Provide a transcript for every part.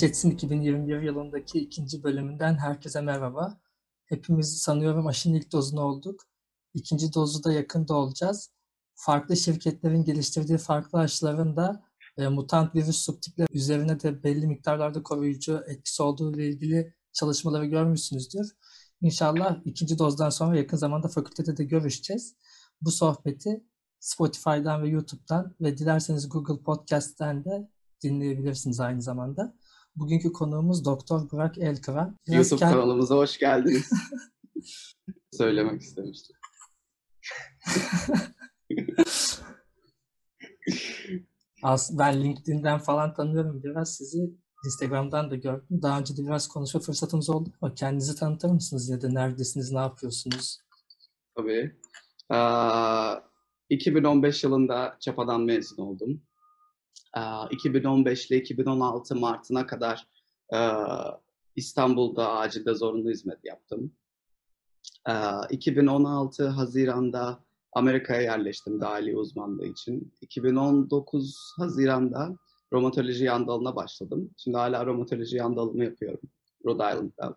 Geçsin 2021 yılındaki ikinci bölümünden herkese merhaba. Hepimiz sanıyorum aşının ilk dozunu olduk. İkinci dozu da yakında olacağız. Farklı şirketlerin geliştirdiği farklı aşıların da e, mutant virüs subtipleri üzerine de belli miktarlarda koruyucu etkisi olduğu ile ilgili çalışmaları görmüşsünüzdür. İnşallah ikinci dozdan sonra yakın zamanda fakültede de görüşeceğiz. Bu sohbeti Spotify'dan ve YouTube'dan ve dilerseniz Google Podcast'ten de dinleyebilirsiniz aynı zamanda. Bugünkü konuğumuz Doktor Burak Elkıran. Biraz YouTube kend... kanalımıza hoş geldiniz. Söylemek istemiştim. Aslında ben LinkedIn'den falan tanıyorum biraz sizi. Instagram'dan da gördüm. Daha önce de biraz konuşma fırsatımız oldu ama kendinizi tanıtır mısınız ya da neredesiniz, ne yapıyorsunuz? Tabii. Aa, 2015 yılında Çapa'dan mezun oldum. 2015 ile 2016 Mart'ına kadar İstanbul'da acilde zorunlu hizmet yaptım. 2016 Haziran'da Amerika'ya yerleştim dahili uzmanlığı için. 2019 Haziran'da romatoloji yan dalına başladım. Şimdi hala romatoloji yan dalını yapıyorum Rhode Island'da.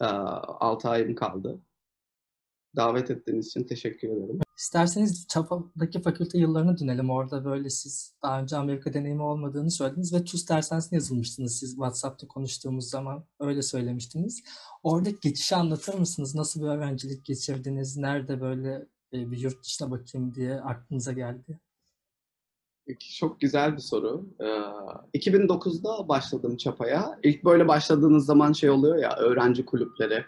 6 ayım kaldı. Davet ettiğiniz için teşekkür ederim. İsterseniz Çapa'daki fakülte yıllarına dönelim. Orada böyle siz daha önce Amerika deneyimi olmadığını söylediniz ve TUS dershanesine yazılmıştınız siz WhatsApp'ta konuştuğumuz zaman öyle söylemiştiniz. Orada geçişi anlatır mısınız? Nasıl bir öğrencilik geçirdiniz? Nerede böyle e, bir yurt dışına bakayım diye aklınıza geldi? Çok güzel bir soru. Ee, 2009'da başladım Çapa'ya. İlk böyle başladığınız zaman şey oluyor ya öğrenci kulüpleri.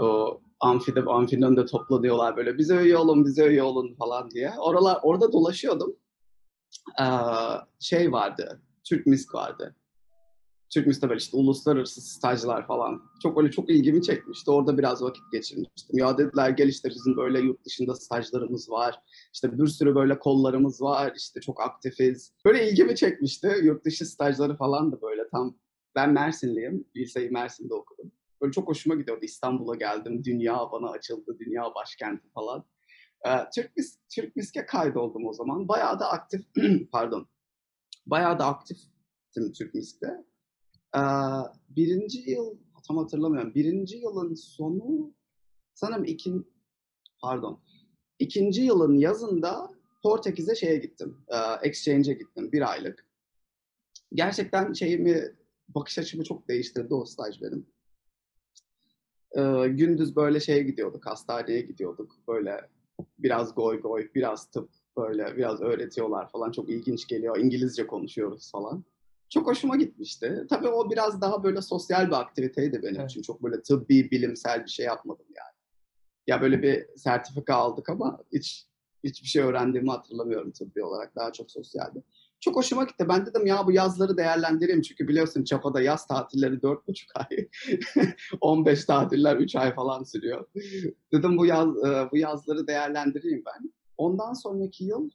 O amfide amfinin önünde toplanıyorlar böyle bize üye olun bize üye olun falan diye. Oralar orada dolaşıyordum. Ee, şey vardı. Türk Misk vardı. Türk Misk'te böyle işte uluslararası stajlar falan. Çok öyle çok ilgimi çekmişti. Orada biraz vakit geçirmiştim. Ya dediler gel işte bizim böyle yurt dışında stajlarımız var. İşte bir sürü böyle kollarımız var. İşte çok aktifiz. Böyle ilgimi çekmişti. Yurt dışı stajları falan da böyle tam ben Mersinliyim. Liseyi Mersin'de okudum. Böyle çok hoşuma gidiyordu. İstanbul'a geldim. Dünya bana açıldı. Dünya başkenti falan. Ee, Türk, Mis Türk Misk'e kaydoldum o zaman. Bayağı da aktif, pardon. Bayağı da aktiftim Türk Misk'te. Ee, birinci yıl, tam hatırlamıyorum. Birinci yılın sonu, sanırım ikin, pardon. İkinci yılın yazında Portekiz'e şeye gittim. E, exchange'e gittim. Bir aylık. Gerçekten şeyimi, bakış açımı çok değiştirdi o staj benim e, gündüz böyle şeye gidiyorduk, hastaneye gidiyorduk. Böyle biraz goy goy, biraz tıp böyle biraz öğretiyorlar falan. Çok ilginç geliyor. İngilizce konuşuyoruz falan. Çok hoşuma gitmişti. Tabii o biraz daha böyle sosyal bir aktiviteydi benim evet. için. Çok böyle tıbbi, bilimsel bir şey yapmadım yani. Ya böyle bir sertifika aldık ama hiç hiçbir şey öğrendiğimi hatırlamıyorum tıbbi olarak. Daha çok sosyaldi. Çok hoşuma gitti. Ben dedim ya bu yazları değerlendireyim. Çünkü biliyorsun Çapa'da yaz tatilleri 4,5 ay. 15 tatiller 3 ay falan sürüyor. Dedim bu yaz e, bu yazları değerlendireyim ben. Ondan sonraki yıl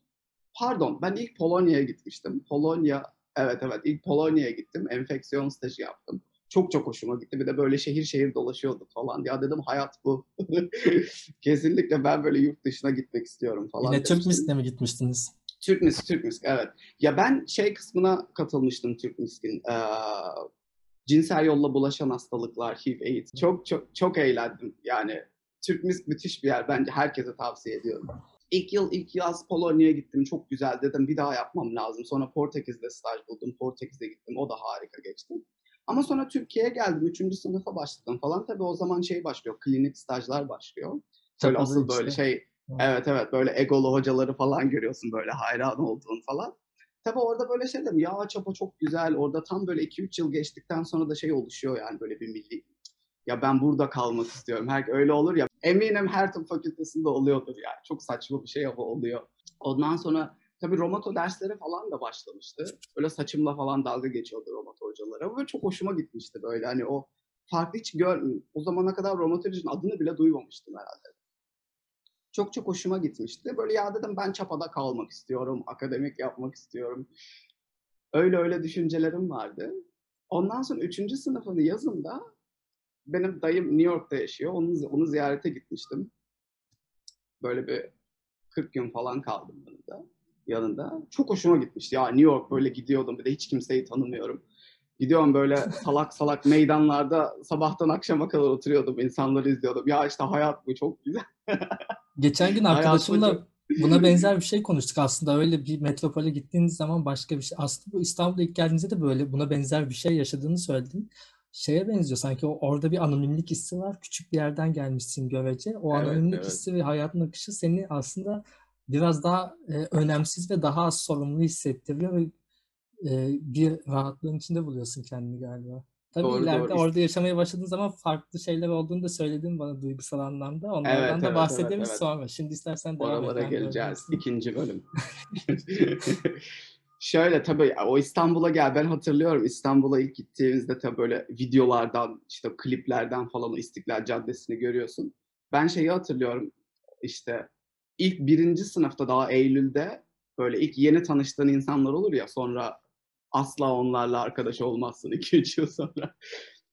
pardon ben ilk Polonya'ya gitmiştim. Polonya evet evet ilk Polonya'ya gittim. Enfeksiyon stajı yaptım. Çok çok hoşuma gitti. Bir de böyle şehir şehir dolaşıyorduk falan. Ya dedim hayat bu. Kesinlikle ben böyle yurt dışına gitmek istiyorum falan. Yine Türk mi gitmiştiniz? Türk Misk, Türk Misk evet. Ya ben şey kısmına katılmıştım Türk Misk'in. Ee, cinsel yolla bulaşan hastalıklar, HIV, AIDS. Çok çok çok eğlendim. Yani Türk Misk müthiş bir yer. Bence herkese tavsiye ediyorum. İlk yıl, ilk yaz Polonya'ya gittim. Çok güzel dedim. Bir daha yapmam lazım. Sonra Portekiz'de staj buldum. Portekiz'e gittim. O da harika geçti. Ama sonra Türkiye'ye geldim. Üçüncü sınıfa başladım falan. Tabii o zaman şey başlıyor. Klinik stajlar başlıyor. Böyle asıl böyle şey Evet evet böyle egolu hocaları falan görüyorsun böyle hayran olduğun falan. Tabi orada böyle şey dedim ya çapa çok güzel orada tam böyle 2-3 yıl geçtikten sonra da şey oluşuyor yani böyle bir milli ya ben burada kalmak istiyorum. Her, öyle olur ya eminim her tıp fakültesinde oluyordur yani. Çok saçma bir şey ama oluyor. Ondan sonra tabii romato dersleri falan da başlamıştı. Böyle saçımla falan dalga geçiyordu romato hocalara. Ve çok hoşuma gitmişti böyle hani o farklı hiç gör o zamana kadar romatolojinin adını bile duymamıştım herhalde çok çok hoşuma gitmişti. Böyle ya dedim ben Çapa'da kalmak istiyorum, akademik yapmak istiyorum. Öyle öyle düşüncelerim vardı. Ondan sonra üçüncü sınıfın yazında benim dayım New York'ta yaşıyor. Onu, onu ziyarete gitmiştim. Böyle bir 40 gün falan kaldım yanında. yanında. Çok hoşuma gitmişti. Ya New York böyle gidiyordum bir de hiç kimseyi tanımıyorum. Gidiyorum böyle salak salak meydanlarda sabahtan akşama kadar oturuyordum. insanları izliyordum. Ya işte hayat bu çok güzel. Geçen gün arkadaşımla buna benzer bir şey konuştuk aslında. Öyle bir metropole gittiğiniz zaman başka bir şey. Aslında bu İstanbul'a ilk geldiğinizde de böyle buna benzer bir şey yaşadığını söyledin. Şeye benziyor sanki orada bir anonimlik hissi var. Küçük bir yerden gelmişsin görece. O Evet, anonimlik evet. hissi ve hayatın akışı seni aslında biraz daha e, önemsiz ve daha az sorumlu hissettiriyor ve e, bir rahatlığın içinde buluyorsun kendini galiba. Tabii Doğru, ileride doğru. orada yaşamaya başladığın zaman farklı şeyler olduğunu da söyledin bana duygusal anlamda. Onlardan Evet, da evet, bahsederiz evet, evet. sonra. Şimdi istersen devam. Oralara geleceğiz. öyle İkinci bölüm. Şöyle tabii o İstanbul'a gel ben hatırlıyorum İstanbul'a ilk gittiğimizde tabii böyle videolardan işte kliplerden falan İstiklal Caddesi'ni görüyorsun. Ben şeyi hatırlıyorum işte ilk birinci sınıfta daha Eylül'de böyle ilk yeni tanıştığın insanlar olur ya sonra asla onlarla arkadaş olmazsın 2-3 yıl sonra.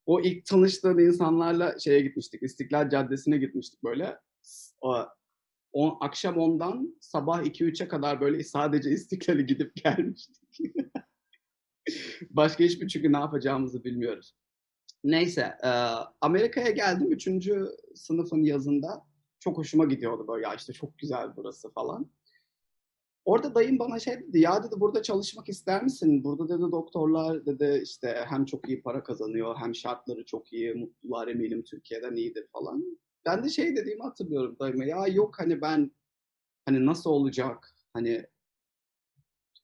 O ilk tanıştığın insanlarla şeye gitmiştik İstiklal Caddesi'ne gitmiştik böyle. O, on, akşam ondan sabah 2-3'e kadar böyle sadece İstiklal'e gidip gelmiştik. Başka hiçbir çünkü ne yapacağımızı bilmiyoruz. Neyse, e, Amerika'ya geldim 3. sınıfın yazında. Çok hoşuma gidiyordu böyle ya işte çok güzel burası falan. Orada dayım bana şey dedi, ya dedi burada çalışmak ister misin? Burada dedi doktorlar dedi işte hem çok iyi para kazanıyor hem şartları çok iyi, mutlular eminim Türkiye'den iyidir falan. Ben de şey dediğimi hatırlıyorum dayıma, ya yok hani ben hani nasıl olacak? Hani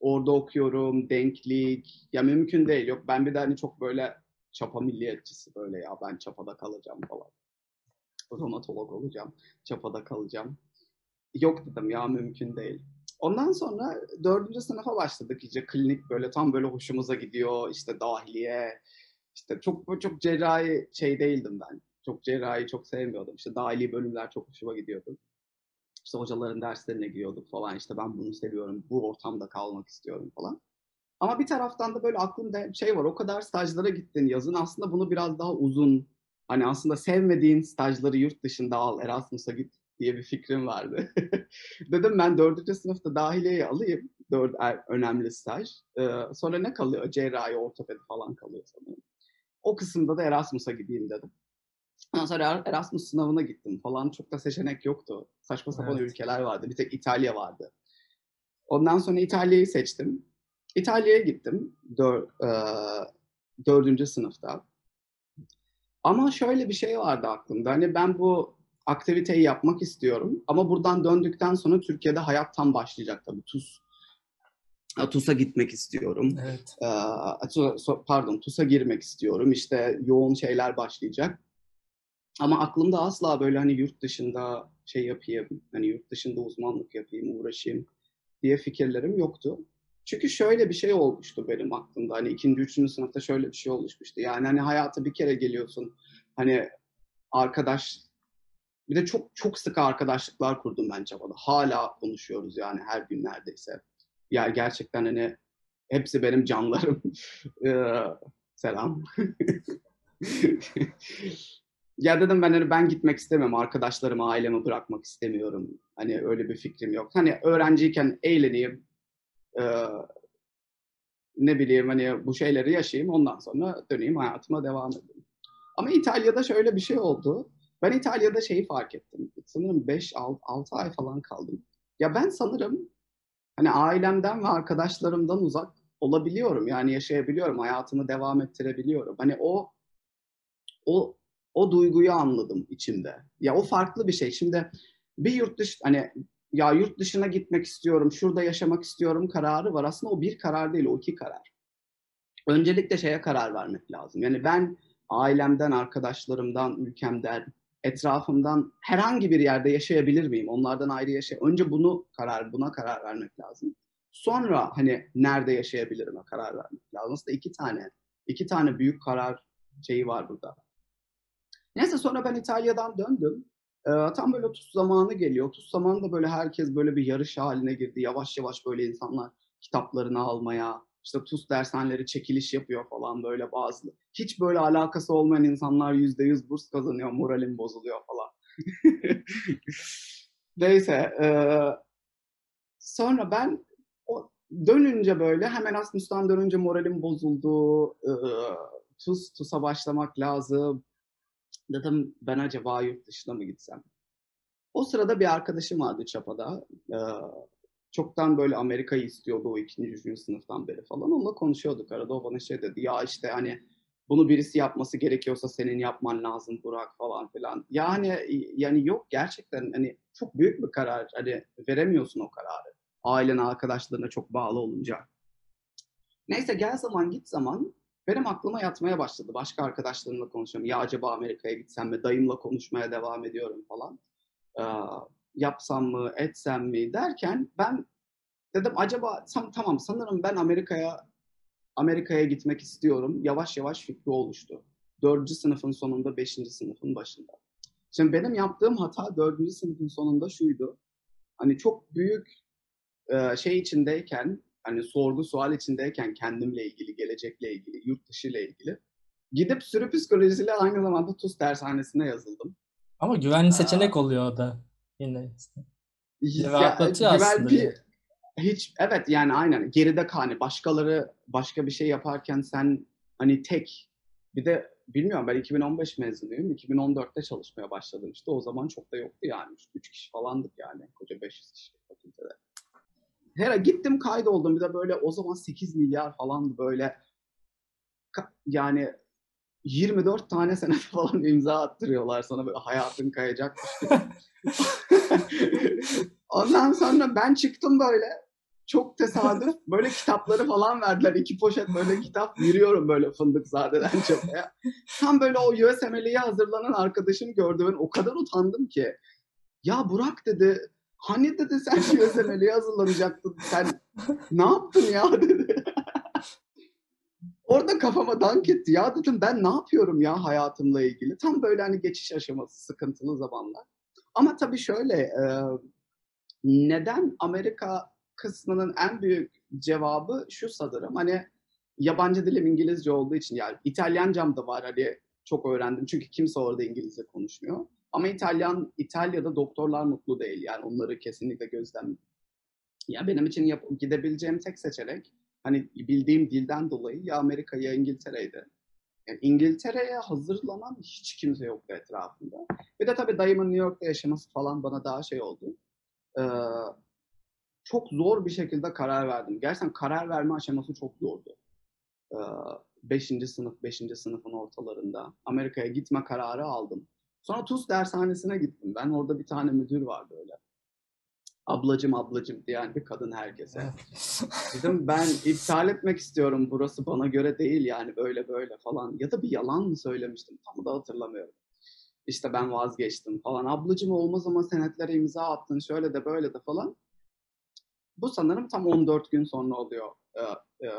orada okuyorum, denklik, ya mümkün değil. Yok ben bir de hani çok böyle çapa milliyetçisi böyle ya ben çapada kalacağım falan. Romatolog olacağım, çapada kalacağım. Yok dedim ya mümkün değil. Ondan sonra dördüncü sınıfa başladık iyice klinik böyle tam böyle hoşumuza gidiyor işte dahiliye işte çok çok cerrahi şey değildim ben. Çok cerrahi çok sevmiyordum. İşte dahili bölümler çok hoşuma gidiyordu. İşte hocaların derslerine giriyorduk falan işte ben bunu seviyorum bu ortamda kalmak istiyorum falan. Ama bir taraftan da böyle aklımda şey var o kadar stajlara gittin yazın aslında bunu biraz daha uzun hani aslında sevmediğin stajları yurt dışında al Erasmus'a git diye bir fikrim vardı. Dedim ben dördüncü sınıfta dahiliyeyi alayım. Dört er, önemli staj. Ee, sonra ne kalıyor? Cerrahi, ortopedi falan kalıyor sanırım. O kısımda da Erasmus'a gideyim dedim. Ondan sonra Erasmus sınavına gittim falan. Çok da seçenek yoktu. Saçma sapan Evet. ülkeler vardı. Bir tek İtalya vardı. Ondan sonra İtalya'yı seçtim. İtalya'ya gittim. Dör, e, dördüncü sınıfta. Ama şöyle bir şey vardı aklımda. Hani ben bu aktiviteyi yapmak istiyorum. Ama buradan döndükten sonra Türkiye'de hayat tam başlayacak tabii. TUS, TUS'a gitmek istiyorum. Evet. So- pardon TUS'a girmek istiyorum. İşte yoğun şeyler başlayacak. Ama aklımda asla böyle hani yurt dışında şey yapayım, hani yurt dışında uzmanlık yapayım, uğraşayım diye fikirlerim yoktu. Çünkü şöyle bir şey olmuştu benim aklımda. Hani ikinci, üçüncü sınıfta şöyle bir şey oluşmuştu. Yani hani hayata bir kere geliyorsun. Hani arkadaş bir de çok çok sıkı arkadaşlıklar kurdum ben Çapa'da. Hala konuşuyoruz yani her gün neredeyse. Yani gerçekten hani hepsi benim canlarım. Ee, selam. ya dedim ben hani ben gitmek istemiyorum. Arkadaşlarımı, ailemi bırakmak istemiyorum. Hani öyle bir fikrim yok. Hani öğrenciyken eğleneyim. Ee, ne bileyim hani bu şeyleri yaşayayım. Ondan sonra döneyim hayatıma devam edeyim. Ama İtalya'da şöyle bir şey oldu. Ben İtalya'da şeyi fark ettim. Sanırım 5-6 ay falan kaldım. Ya ben sanırım hani ailemden ve arkadaşlarımdan uzak olabiliyorum. Yani yaşayabiliyorum, hayatımı devam ettirebiliyorum. Hani o o o duyguyu anladım içimde. Ya o farklı bir şey. Şimdi bir yurt dışı hani ya yurt dışına gitmek istiyorum, şurada yaşamak istiyorum kararı var. Aslında o bir karar değil, o iki karar. Öncelikle şeye karar vermek lazım. Yani ben ailemden, arkadaşlarımdan, ülkemden, etrafımdan herhangi bir yerde yaşayabilir miyim? Onlardan ayrı yaşay. Önce bunu karar, buna karar vermek lazım. Sonra hani nerede yaşayabilirim'e karar vermek lazım. Aslında iki tane, iki tane büyük karar şeyi var burada. Neyse sonra ben İtalya'dan döndüm. Ee, tam böyle TUS zamanı geliyor. TUS zamanında böyle herkes böyle bir yarış haline girdi. Yavaş yavaş böyle insanlar kitaplarını almaya, işte TUS dershaneleri çekiliş yapıyor falan böyle bazı. Hiç böyle alakası olmayan insanlar yüzde yüz burs kazanıyor, moralim bozuluyor falan. Neyse. E, sonra ben o dönünce böyle hemen Erasmus'tan dönünce moralim bozuldu. Ee, TUS, TUS'a başlamak lazım. Dedim ben acaba yurt dışına mı gitsem? O sırada bir arkadaşım vardı Çapa'da. Ee, çoktan böyle Amerika'yı istiyordu o ikinci, üçüncü sınıftan beri falan. Onunla konuşuyorduk arada. O bana şey dedi. Ya işte hani bunu birisi yapması gerekiyorsa senin yapman lazım Burak falan filan. Yani yani yok gerçekten hani çok büyük bir karar. Hani veremiyorsun o kararı. Ailen, arkadaşlarına çok bağlı olunca. Neyse gel zaman git zaman benim aklıma yatmaya başladı. Başka arkadaşlarımla konuşuyorum. Ya acaba Amerika'ya gitsem mi? Dayımla konuşmaya devam ediyorum falan. Ee, yapsam mı, etsem mi derken ben dedim acaba tam, tamam sanırım ben Amerika'ya Amerika'ya gitmek istiyorum. Yavaş yavaş fikri oluştu. Dördüncü sınıfın sonunda, beşinci sınıfın başında. Şimdi benim yaptığım hata dördüncü sınıfın sonunda şuydu. Hani çok büyük e, şey içindeyken, hani sorgu sual içindeyken kendimle ilgili, gelecekle ilgili, yurt dışı ile ilgili gidip sürü psikolojisiyle aynı zamanda TUS dershanesine yazıldım. Ama güvenli seçenek oluyor o da yine. Ya, rahatlatıyor güven aslında. bir, hiç evet yani aynen. Geride kal hani başkaları başka bir şey yaparken sen hani tek bir de bilmiyorum ben 2015 mezunuyum. 2014'te çalışmaya başladım işte. O zaman çok da yoktu yani. 3 kişi falandık yani. Koca 500 kişi fakültede. Hera gittim kaydoldum. Bir de böyle o zaman 8 milyar falandı böyle. Yani 24 tane senet falan imza attırıyorlar sana böyle hayatın kayacakmış gibi. Ondan sonra ben çıktım böyle çok tesadüf böyle kitapları falan verdiler. iki poşet böyle kitap yürüyorum böyle fındıkzadeden çapaya. Tam böyle o USMLE'ye hazırlanan arkadaşım gördü. Ben o kadar utandım ki. Ya Burak dedi hani dedi sen USMLE'ye hazırlanacaktın. Sen ne yaptın ya dedi. Orada kafama dank etti. Ya dedim ben ne yapıyorum ya hayatımla ilgili. Tam böyle hani geçiş aşaması sıkıntılı zamanlar. Ama tabii şöyle e, neden Amerika kısmının en büyük cevabı şu sanırım. Hani yabancı dilim İngilizce olduğu için yani İtalyancam da var hani çok öğrendim. Çünkü kimse orada İngilizce konuşmuyor. Ama İtalyan İtalya'da doktorlar mutlu değil. Yani onları kesinlikle gözlem. Ya benim için yap- gidebileceğim tek seçenek hani bildiğim dilden dolayı ya Amerika ya İngiltere'ydi. Yani İngiltere'ye hazırlanan hiç kimse yoktu etrafında. Bir de tabii dayımın New York'ta yaşaması falan bana daha şey oldu. Ee, çok zor bir şekilde karar verdim. Gerçekten karar verme aşaması çok zordu. Ee, beşinci sınıf, beşinci sınıfın ortalarında Amerika'ya gitme kararı aldım. Sonra TUS dershanesine gittim. Ben orada bir tane müdür vardı öyle. Ablacım ablacım diyen bir kadın herkese. Dedim ben iptal etmek istiyorum. Burası bana göre değil yani böyle böyle falan. Ya da bir yalan mı söylemiştim tam da hatırlamıyorum. İşte ben vazgeçtim falan. Ablacım olmaz ama senetlere imza attın şöyle de böyle de falan. Bu sanırım tam 14 gün sonra oluyor. Ee, e,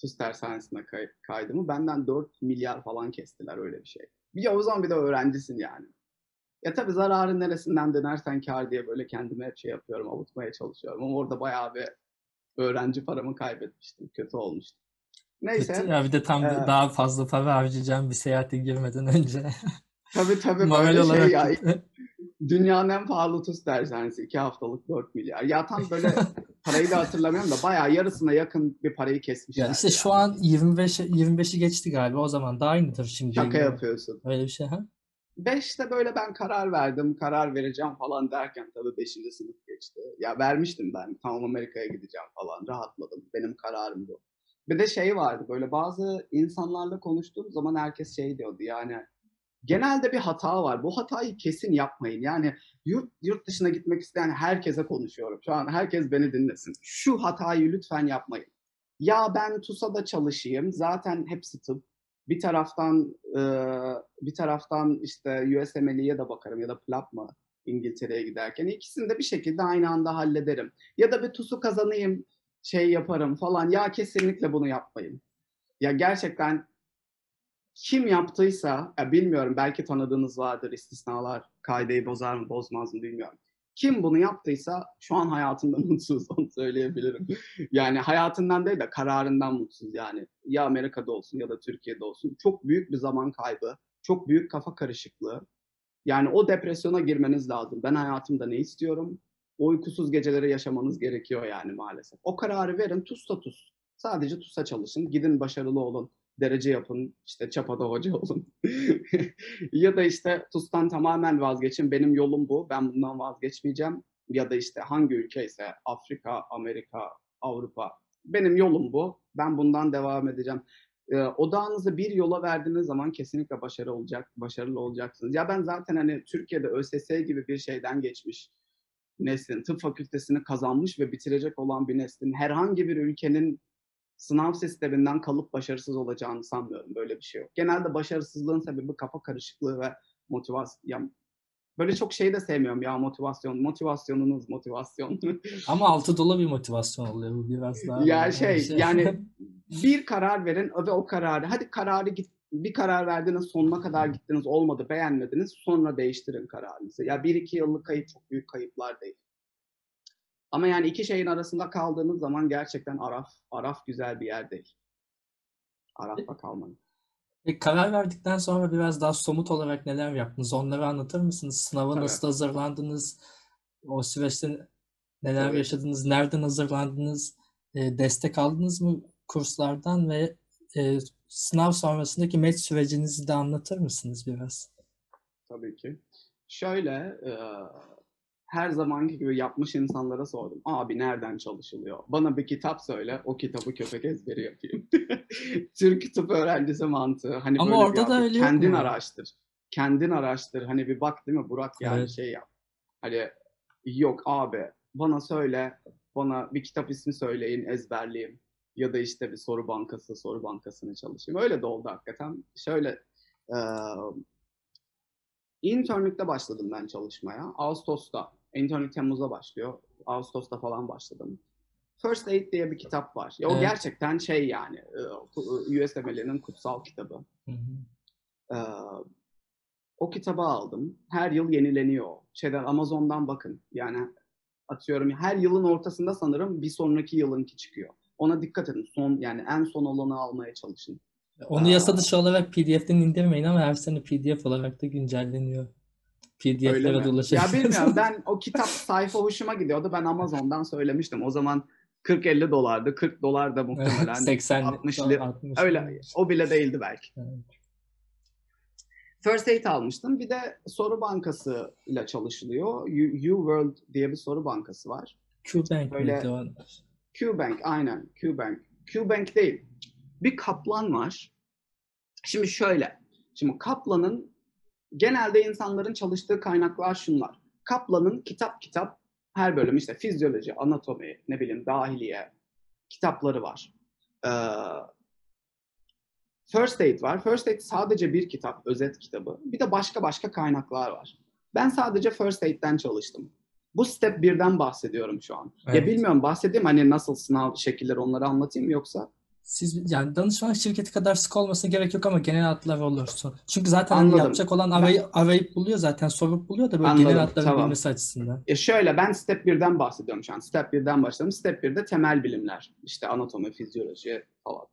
TUS dershanesine kay- kaydımı. Benden 4 milyar falan kestiler öyle bir şey. Bir o zaman bir de öğrencisin yani. Ya tabii zararın neresinden dönersen kar diye böyle kendime hep şey yapıyorum, avutmaya çalışıyorum. Ama orada bayağı bir öğrenci paramı kaybetmiştim. Kötü olmuştu. Neyse. Kötü ya bir de tam Ee, daha fazla para harcayacağım bir seyahate girmeden önce. Tabii tabii böyle şey olarak ya. Dünyanın en pahalı TUS dershanesi. iki haftalık 4 milyar. Ya tam böyle parayı da hatırlamıyorum da bayağı yarısına yakın bir parayı kesmişler. ya işte şu an 25 25'i geçti galiba. O zaman da aynıdır şimdi. Şaka yapıyorsun. Öyle bir şey ha? Beşte böyle ben karar verdim, karar vereceğim falan derken tabii beşinci sınıf geçti. Ya vermiştim ben, tamam Amerika'ya gideceğim falan, rahatladım. Benim kararım bu. Bir de şey vardı, böyle bazı insanlarla konuştuğum zaman herkes şey diyordu yani genelde bir hata var. Bu hatayı kesin yapmayın. Yani yurt, yurt dışına gitmek isteyen herkese konuşuyorum. Şu an herkes beni dinlesin. Şu hatayı lütfen yapmayın. Ya ben TUSA'da çalışayım. Zaten hepsi tıp. Bir taraftan e, bir taraftan işte USMLE'ye de bakarım ya da PLAP mı İngiltere'ye giderken. İkisini de bir şekilde aynı anda hallederim. Ya da bir TUS'u kazanayım şey yaparım falan. Ya kesinlikle bunu yapmayın. Ya gerçekten kim yaptıysa, ya bilmiyorum belki tanıdığınız vardır istisnalar, kaideyi bozar mı bozmaz mı bilmiyorum. Kim bunu yaptıysa şu an hayatında mutsuz onu söyleyebilirim. Yani hayatından değil de kararından mutsuz yani. Ya Amerika'da olsun ya da Türkiye'de olsun. Çok büyük bir zaman kaybı, çok büyük kafa karışıklığı. Yani o depresyona girmeniz lazım. Ben hayatımda ne istiyorum? uykusuz geceleri yaşamanız gerekiyor yani maalesef. O kararı verin, TUS'ta TUS. Sadece TUS'a çalışın, gidin başarılı olun, derece yapın, işte çapada hoca olun. ya da işte TUS'tan tamamen vazgeçin, benim yolum bu, ben bundan vazgeçmeyeceğim. Ya da işte hangi ülke ise Afrika, Amerika, Avrupa, benim yolum bu, ben bundan devam edeceğim. Ee, odağınızı bir yola verdiğiniz zaman kesinlikle başarı olacak, başarılı olacaksınız. Ya ben zaten hani Türkiye'de ÖSS gibi bir şeyden geçmiş neslin, tıp fakültesini kazanmış ve bitirecek olan bir neslin herhangi bir ülkenin sınav sisteminden kalıp başarısız olacağını sanmıyorum. Böyle bir şey yok. Genelde başarısızlığın sebebi kafa karışıklığı ve motivasyon. Böyle çok şey de sevmiyorum ya motivasyon. Motivasyonunuz motivasyon. Ama altı dolu bir motivasyon oluyor bu biraz daha. ya şey yani bir karar verin ve o kararı hadi kararı git bir karar verdiniz sonuna kadar gittiniz olmadı beğenmediniz sonra değiştirin kararınızı. Ya bir iki yıllık kayıp çok büyük kayıplar değil. Ama yani iki şeyin arasında kaldığınız zaman gerçekten Araf, Araf güzel bir yer değil. Araf'ta kalmanın. E, karar verdikten sonra biraz daha somut olarak neler yaptınız? Onları anlatır mısınız? Sınava Tabii. nasıl hazırlandınız? O süreçte neler Tabii. yaşadınız? Nereden hazırlandınız? E, destek aldınız mı kurslardan ve e, sınav sonrasındaki met sürecinizi de anlatır mısınız biraz? Tabii ki. Şöyle, e, her zamanki gibi yapmış insanlara sordum. Abi nereden çalışılıyor? Bana bir kitap söyle, o kitabı köpek ezberi yapayım. Türk tıp öğrencisi mantığı. Hani Ama böyle bir orada da öyle Kendin mu? araştır. Kendin araştır. Hani bir bak değil mi Burak yani Evet. şey yap. Hani yok abi bana söyle, bana bir kitap ismi söyleyin, ezberleyeyim. Ya da işte bir soru bankası, soru bankasını çalışayım. Öyle de oldu hakikaten. Şöyle, e, internlükte başladım ben çalışmaya. Ağustos'ta. Internlük Temmuz'da başlıyor. Ağustos'ta falan başladım. First Aid diye bir kitap var. Ya o Evet. gerçekten şey yani, e, USMLE'nin kutsal kitabı. Hı hı. Ee, o kitabı aldım. Her yıl yenileniyor. Şeyden Amazon'dan bakın. Yani atıyorum her yılın ortasında sanırım bir sonraki yılınki çıkıyor. Ona dikkat edin. Son yani en son olanı almaya çalışın. Onu yasa dışı olarak PDF'den indirmeyin ama her sene PDF olarak da güncelleniyor. PDF'lere mi? Ya bilmiyorum ben o kitap sayfa hoşuma gidiyordu. Ben Amazon'dan söylemiştim. O zaman 40-50 dolardı. 40 dolar da muhtemelen 80 60 li- 60 öyle o bile değildi belki. Evet. First Aid almıştım. Bir de soru bankası ile çalışılıyor. U, World diye bir soru bankası var. QBank Böyle-? QBank aynen QBank. QBank değil. Bir Kaplan var. Şimdi şöyle. Şimdi Kaplan'ın genelde insanların çalıştığı kaynaklar şunlar. Kaplan'ın kitap kitap her bölüm işte fizyoloji, anatomi, ne bileyim dahiliye kitapları var. Ee, First Aid var. First Aid sadece bir kitap, özet kitabı. Bir de başka başka kaynaklar var. Ben sadece First Aid'den çalıştım. Bu step 1'den bahsediyorum şu an. Ya Evet. bilmiyorum bahsedeyim hani nasıl sınav şekilleri onları anlatayım yoksa? Siz yani danışmanlık şirketi kadar sık olmasına gerek yok ama genel hatlar olursun. Çünkü zaten hani Anladım. yapacak olan arayıp, arayıp buluyor zaten sorup buluyor da böyle Anladım, genel hatları tamam. bilmesi açısından. E şöyle ben step 1'den bahsediyorum şu an. Step 1'den başladım. Step 1'de temel bilimler. İşte anatomi, fizyoloji falan.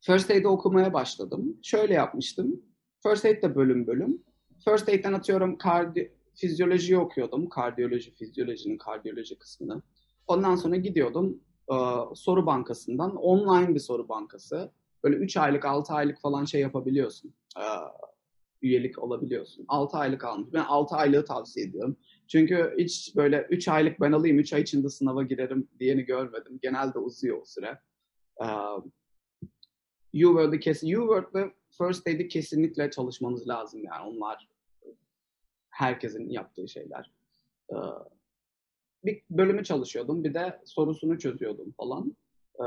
First Aid'i okumaya başladım. Şöyle yapmıştım. First Aid de bölüm bölüm. First Aid'den atıyorum kardi fizyolojiyi okuyordum. Kardiyoloji, fizyolojinin kardiyoloji kısmını. Ondan sonra gidiyordum e, soru bankasından. Online bir soru bankası. Böyle 3 aylık, 6 aylık falan şey yapabiliyorsun. E, üyelik olabiliyorsun. 6 aylık almış. Ben 6 aylığı tavsiye ediyorum. Çünkü hiç böyle 3 aylık ben alayım, 3 ay içinde sınava girerim diyeni görmedim. Genelde uzuyor o süre. Ee, U-Word'ı kes, U-Word ve First Aid'i kesinlikle çalışmanız lazım yani. Onlar herkesin yaptığı şeyler. Ee, bir bölümü çalışıyordum, bir de sorusunu çözüyordum falan. Ee,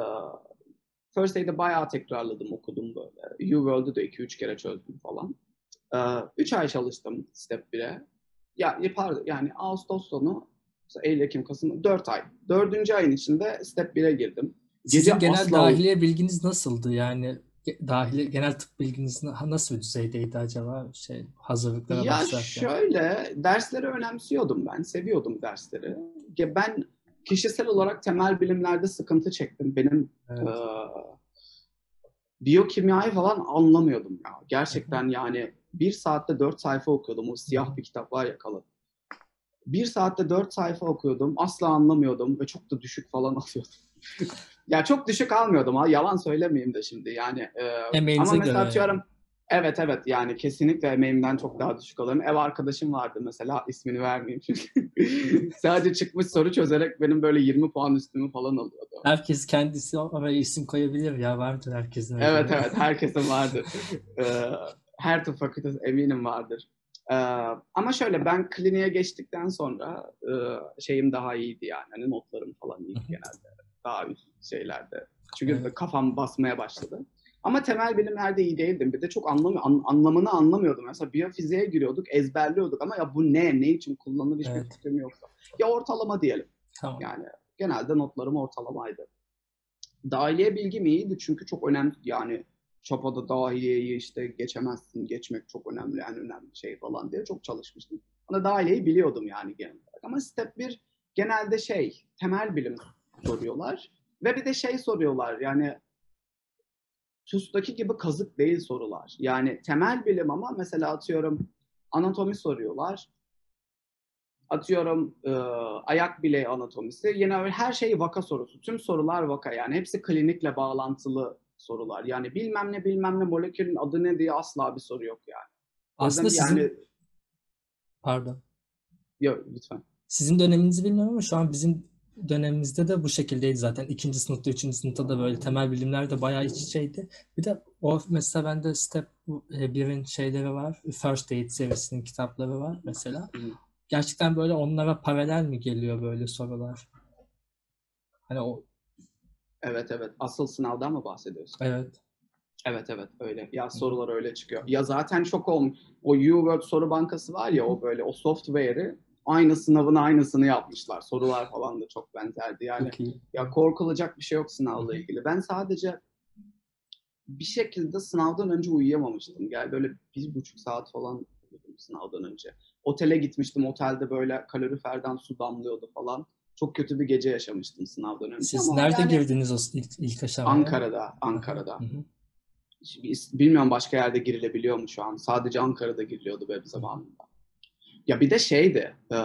First Aid'i bayağı tekrarladım, okudum böyle. U-World'u da 2-3 kere çözdüm falan. 3 ay çalıştım Step 1'e. Ya pardon yani Ağustos sonu Eylül, Ekim, Kasım 4 ay. Dördüncü ayın içinde Step 1'e girdim. Sizin genel asla- dahiliye bilginiz nasıldı? Yani dahiliye genel tıp bilginiz na- nasıl bir düzeydeydi acaba şey hazırlıklara Ya başlarken? şöyle dersleri önemsiyordum ben. Seviyordum dersleri. Ya ben kişisel olarak temel bilimlerde sıkıntı çektim. Benim Evet. eee, biyokimyayı falan anlamıyordum ya. Gerçekten yani bir saatte dört sayfa okuyordum. O siyah bir kitap var ya kalın. bir saatte dört sayfa okuyordum. Asla anlamıyordum ve çok da düşük falan alıyordum. Ya çok düşük almıyordum ha. Yalan söylemeyeyim de şimdi yani. E, Emeğinize ama mesela göre. atıyorum Evet evet yani kesinlikle emeğimden çok daha düşük alıyorum. Ev arkadaşım vardı mesela ismini vermeyeyim çünkü. Sadece çıkmış soru çözerek benim böyle 20 puan üstümü falan alıyordu. Herkes kendisi oraya isim koyabilir ya vardır herkesin. öyle. Evet evet herkesin vardır. Ee, her tıp fakültesi eminim vardır. Ee, ama şöyle ben kliniğe geçtikten sonra e, şeyim daha iyiydi yani. Hani notlarım falan iyiydi genelde. Daha üst şeylerde. Çünkü Evet. kafam basmaya başladı. Ama temel bilimlerde iyi değildim. Bir de çok anlamı, an- anlamını anlamıyordum. Mesela biyofiziğe giriyorduk, ezberliyorduk ama ya bu ne, ne için kullanılır hiçbir Evet. fikrim yoktu. Ya ortalama diyelim. Tamam. Yani genelde notlarım ortalamaydı. Dahiliye bilgim iyiydi çünkü çok önemli yani Çapa'da dahiliyeyi işte geçemezsin, geçmek çok önemli, en önemli şey falan diye çok çalışmıştım. Ama dahiliyeyi biliyordum yani genel olarak. Ama step 1 genelde şey, temel bilim soruyorlar. Ve bir de şey soruyorlar yani TUS'taki gibi kazık değil sorular. Yani temel bilim ama mesela atıyorum anatomi soruyorlar. Atıyorum e, ayak bileği anatomisi. Yine her şey vaka sorusu. Tüm sorular vaka yani. Hepsi klinikle bağlantılı sorular. Yani bilmem ne bilmem ne molekülün adı ne diye asla bir soru yok yani. Aslında sizin yani pardon. yok lütfen. Sizin döneminizi bilmiyorum ama şu an bizim dönemimizde de bu şekildeydi zaten. İkinci sınıfta, üçüncü sınıfta da böyle temel bilimler de bayağı iç içeydi. Bir de o mesela bende Step 1'in şeyleri var. First Aid serisinin kitapları var mesela. Gerçekten böyle onlara paralel mi geliyor böyle sorular? Hani o Evet evet. Asıl sınavdan mı bahsediyorsun? evet. Evet evet öyle. Ya sorular öyle çıkıyor. Ya zaten çok olmuş. O U-Word soru bankası var ya o böyle o software'i aynı sınavın aynısını yapmışlar. Sorular falan da çok benzerdi. Yani Çok iyi. ya korkulacak bir şey yok sınavla ilgili. Ben sadece bir şekilde sınavdan önce uyuyamamıştım. Yani böyle bir buçuk saat falan sınavdan önce. Otele gitmiştim. Otelde böyle kaloriferden su damlıyordu falan. Çok kötü bir gece yaşamıştım sınavdan önce. Siz ama nerede yani girdiniz o ilk, ilk aşamaya? Ankara'da, Ankara'da. Hı hı. Şimdi Bilmiyorum başka yerde girilebiliyor mu şu an? Sadece Ankara'da giriliyordu benim zamanımda. Ya bir de şeydi, e,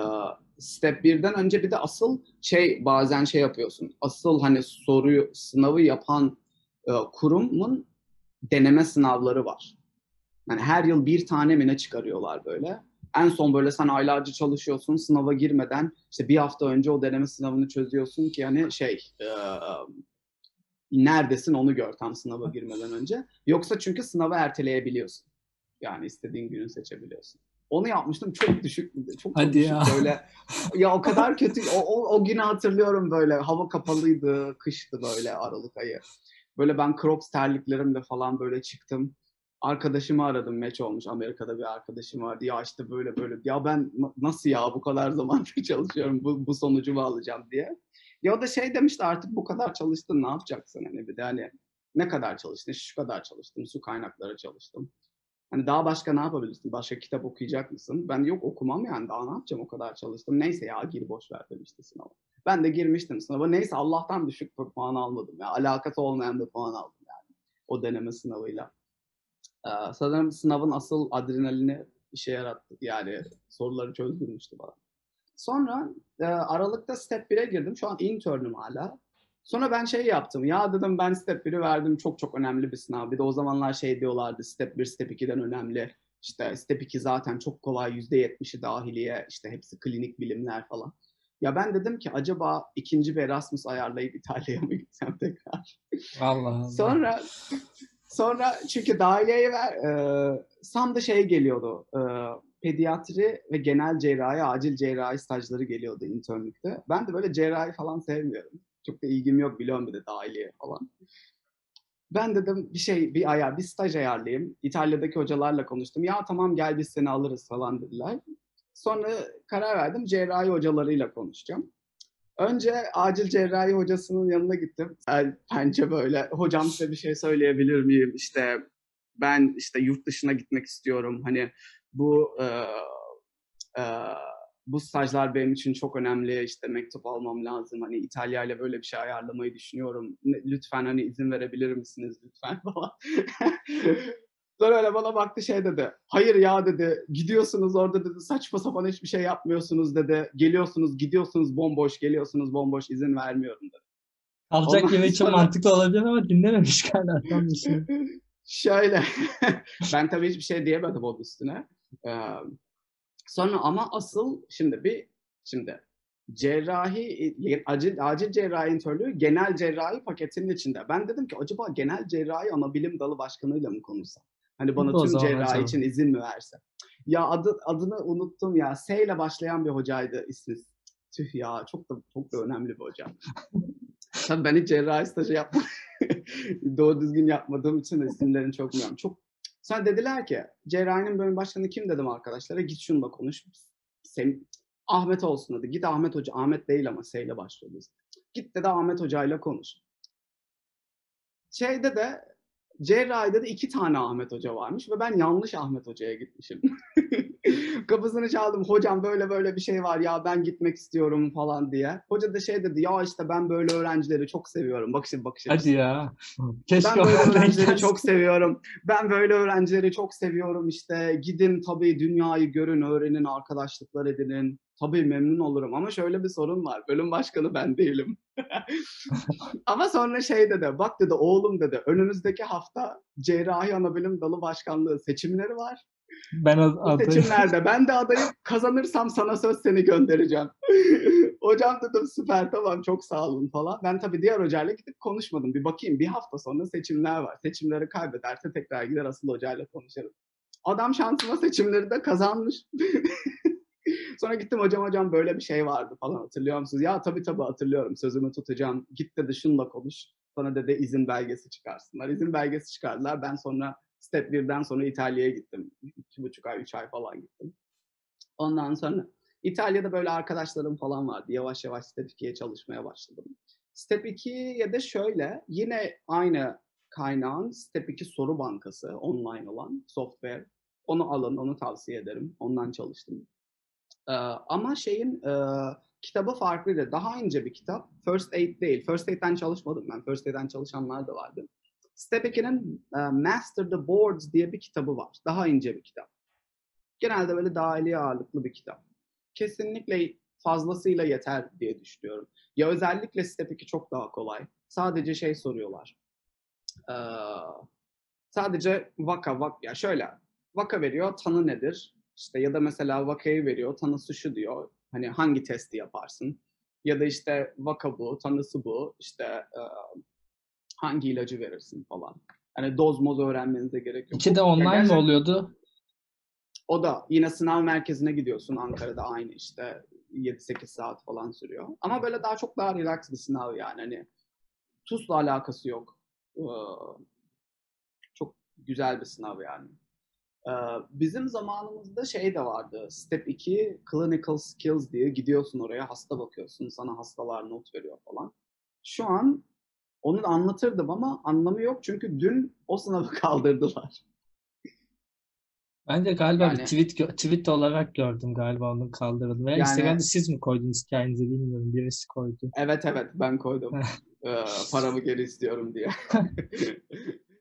step 1'den önce bir de asıl şey bazen şey yapıyorsun. Asıl hani soruyu, sınavı yapan e, kurumun deneme sınavları var. Yani her yıl bir tane mi ne çıkarıyorlar böyle. En son böyle sen aylarca çalışıyorsun sınava girmeden işte bir hafta önce o deneme sınavını çözüyorsun ki hani şey e, neredesin onu gör tam sınava girmeden önce. Yoksa çünkü sınavı erteleyebiliyorsun. Yani istediğin günü seçebiliyorsun. Onu yapmıştım çok düşük çok, çok Hadi düşük ya. böyle. Ya o kadar kötü o, o, o günü hatırlıyorum böyle hava kapalıydı kıştı böyle Aralık ayı. Böyle ben Crocs terliklerimle falan böyle çıktım. Arkadaşımı aradım meç olmuş Amerika'da bir arkadaşım vardı. Ya işte böyle böyle ya ben na- nasıl ya bu kadar zamandır çalışıyorum bu, bu sonucu mu alacağım diye. Ya o da şey demişti artık bu kadar çalıştın ne yapacaksın hani bir de hani ne kadar çalıştın şu kadar çalıştım su kaynakları çalıştım. Hani daha başka ne yapabilirsin? Başka kitap okuyacak mısın? Ben yok okumam yani daha ne yapacağım o kadar çalıştım. Neyse ya gir boş ver demişti sınava. Ben de girmiştim sınava. Neyse Allah'tan düşük bir puan almadım. Ya. Alakası olmayan bir puan aldım yani. O deneme sınavıyla. Ee, sanırım sınavın asıl adrenalini işe yarattı. Yani soruları çözdürmüştü bana. Sonra e, Aralık'ta Step 1'e girdim. Şu an intern'üm hala. Sonra ben şey yaptım. Ya dedim ben Step 1'i verdim. Çok çok önemli bir sınav. Bir de o zamanlar şey diyorlardı. Step 1, Step 2'den önemli. İşte Step 2 zaten çok kolay. %70'i dahiliye. işte hepsi klinik bilimler falan. Ya ben dedim ki acaba ikinci bir Erasmus ayarlayıp İtalya'ya mı gitsem tekrar? Allah Allah. Sonra sonra çünkü dahiliyeye ver, e, Sam da şey geliyordu. E, pediatri ve genel cerrahi, acil cerrahi stajları geliyordu internlükte. Ben de böyle cerrahi falan sevmiyorum. Çok da ilgim yok biliyorum bir de dahiliye falan. Ben dedim bir şey, bir ayar, bir staj ayarlayayım. İtalya'daki hocalarla konuştum. Ya tamam gel biz seni alırız falan dediler. Sonra karar verdim cerrahi hocalarıyla konuşacağım. Önce acil cerrahi hocasının yanına gittim. El pençe böyle, hocam size bir şey söyleyebilir miyim? İşte ben işte yurt dışına gitmek istiyorum. Hani bu e, e, bu stajlar benim için çok önemli. İşte mektup almam lazım. Hani İtalya ile böyle bir şey ayarlamayı düşünüyorum. Lütfen hani izin verebilir misiniz lütfen falan. Sonra öyle bana baktı şey dedi. Hayır ya dedi. Gidiyorsunuz orada dedi. Saçma sapan hiçbir şey yapmıyorsunuz dedi. Geliyorsunuz gidiyorsunuz bomboş geliyorsunuz bomboş izin vermiyorum dedi. Alacak Ondan yeme için sonra- mantıklı olabilir ama dinlememiş galiba. Şey. Şöyle. ben tabii hiçbir şey diyemedim onun üstüne. Ee, sonra ama asıl şimdi bir şimdi cerrahi acil, acil cerrahi internlüğü genel cerrahi paketinin içinde. Ben dedim ki acaba genel cerrahi ana bilim dalı başkanıyla mı konuşsam? Hani bana O tüm cerrahi için izin mi verse? Ya adı, adını unuttum ya. S ile başlayan bir hocaydı ismi. Tüh ya çok da çok da önemli bir hocam. Tabii ben hiç cerrahi stajı yapmadım. Doğru düzgün yapmadığım için de isimlerini çok bilmiyorum. Çok Sonra dediler ki cerrahinin bölüm başkanı kim dedim arkadaşlara git şununla konuş. Sen, Ahmet olsun dedi. Git Ahmet Hoca. Ahmet değil ama S ile. Git dedi Ahmet Hoca'yla konuş. Şeyde de cerrahide de iki tane Ahmet Hoca varmış ve ben yanlış Ahmet Hoca'ya gitmişim. Kapısını çaldım. Hocam böyle böyle bir şey var ya ben gitmek istiyorum falan diye. Hoca da şey dedi ya işte ben böyle öğrencileri çok seviyorum. Bakış bakış açısı. Hadi ya. Keşke Ben böyle öğrencileri çok seviyorum. Ben böyle öğrencileri çok seviyorum işte. Gidin tabii dünyayı görün, öğrenin, arkadaşlıklar edinin. Tabii memnun olurum ama şöyle bir sorun var. Bölüm başkanı ben değilim. ama sonra şey dedi, bak dedi oğlum dedi önümüzdeki hafta cerrahi anabilim dalı başkanlığı seçimleri var. Ben o Bu adayı seçimlerde ben de adayım kazanırsam sana söz seni göndereceğim. Hocam dedim süper tamam çok sağ olun falan. Ben tabii diğer hocayla gidip konuşmadım. Bir bakayım bir hafta sonra seçimler var. Seçimleri kaybederse tekrar gider asıl hocayla konuşarım. Adam şansıma seçimleri de kazanmış. Sonra gittim hocam hocam böyle bir şey vardı falan hatırlıyor musunuz? Ya tabii tabii hatırlıyorum sözümü tutacağım. Git dedi şunla konuş. Sana dedi izin belgesi çıkarsınlar. İzin belgesi çıkardılar. Ben sonra step 1'den sonra İtalya'ya gittim. İki buçuk ay, üç ay falan gittim. Ondan sonra İtalya'da böyle arkadaşlarım falan vardı. Yavaş yavaş Step 2'ye çalışmaya başladım. Step 2'ye de şöyle yine aynı kaynağın Step 2 soru bankası online olan software. Onu alın, onu tavsiye ederim. Ondan çalıştım. Ee, ama şeyin e, kitabı farklıydı. Daha ince bir kitap. First Aid değil. First Aid'den çalışmadım ben. First Aid'den çalışanlar da vardı. Step 2'nin e, Master the Boards diye bir kitabı var. Daha ince bir kitap. Genelde böyle dahiliye ağırlıklı bir kitap. Kesinlikle fazlasıyla yeter diye düşünüyorum. Ya özellikle Step 2 çok daha kolay. Sadece şey soruyorlar. Ee, sadece vaka, vak, ya şöyle vaka veriyor, tanı nedir? İşte ya da mesela vakayı veriyor, tanısı şu diyor. Hani hangi testi yaparsın? Ya da işte vaka bu, tanısı bu. İşte e, hangi ilacı verirsin falan. Hani doz moz öğrenmenize gerek yok. İki de online mi gerçekten- oluyordu? O da yine sınav merkezine gidiyorsun. Ankara'da aynı işte 7-8 saat falan sürüyor. Ama böyle daha çok daha relax bir sınav yani. Hani TUS'la alakası yok. Ee, çok güzel bir sınav yani. Bizim zamanımızda şey de vardı. Step 2 Clinical Skills diye gidiyorsun oraya hasta bakıyorsun. Sana hastalar not veriyor falan. Şu an onu anlatırdım ama anlamı yok. Çünkü dün o sınavı kaldırdılar. Ben de galiba bir Yani- tweet gö- tweet olarak gördüm galiba onun kaldırıldı. Veya Yani- Instagram'da siz mi koydunuz hikayenizi bilmiyorum. Birisi koydu. Evet evet ben koydum. Ee, paramı geri istiyorum diye.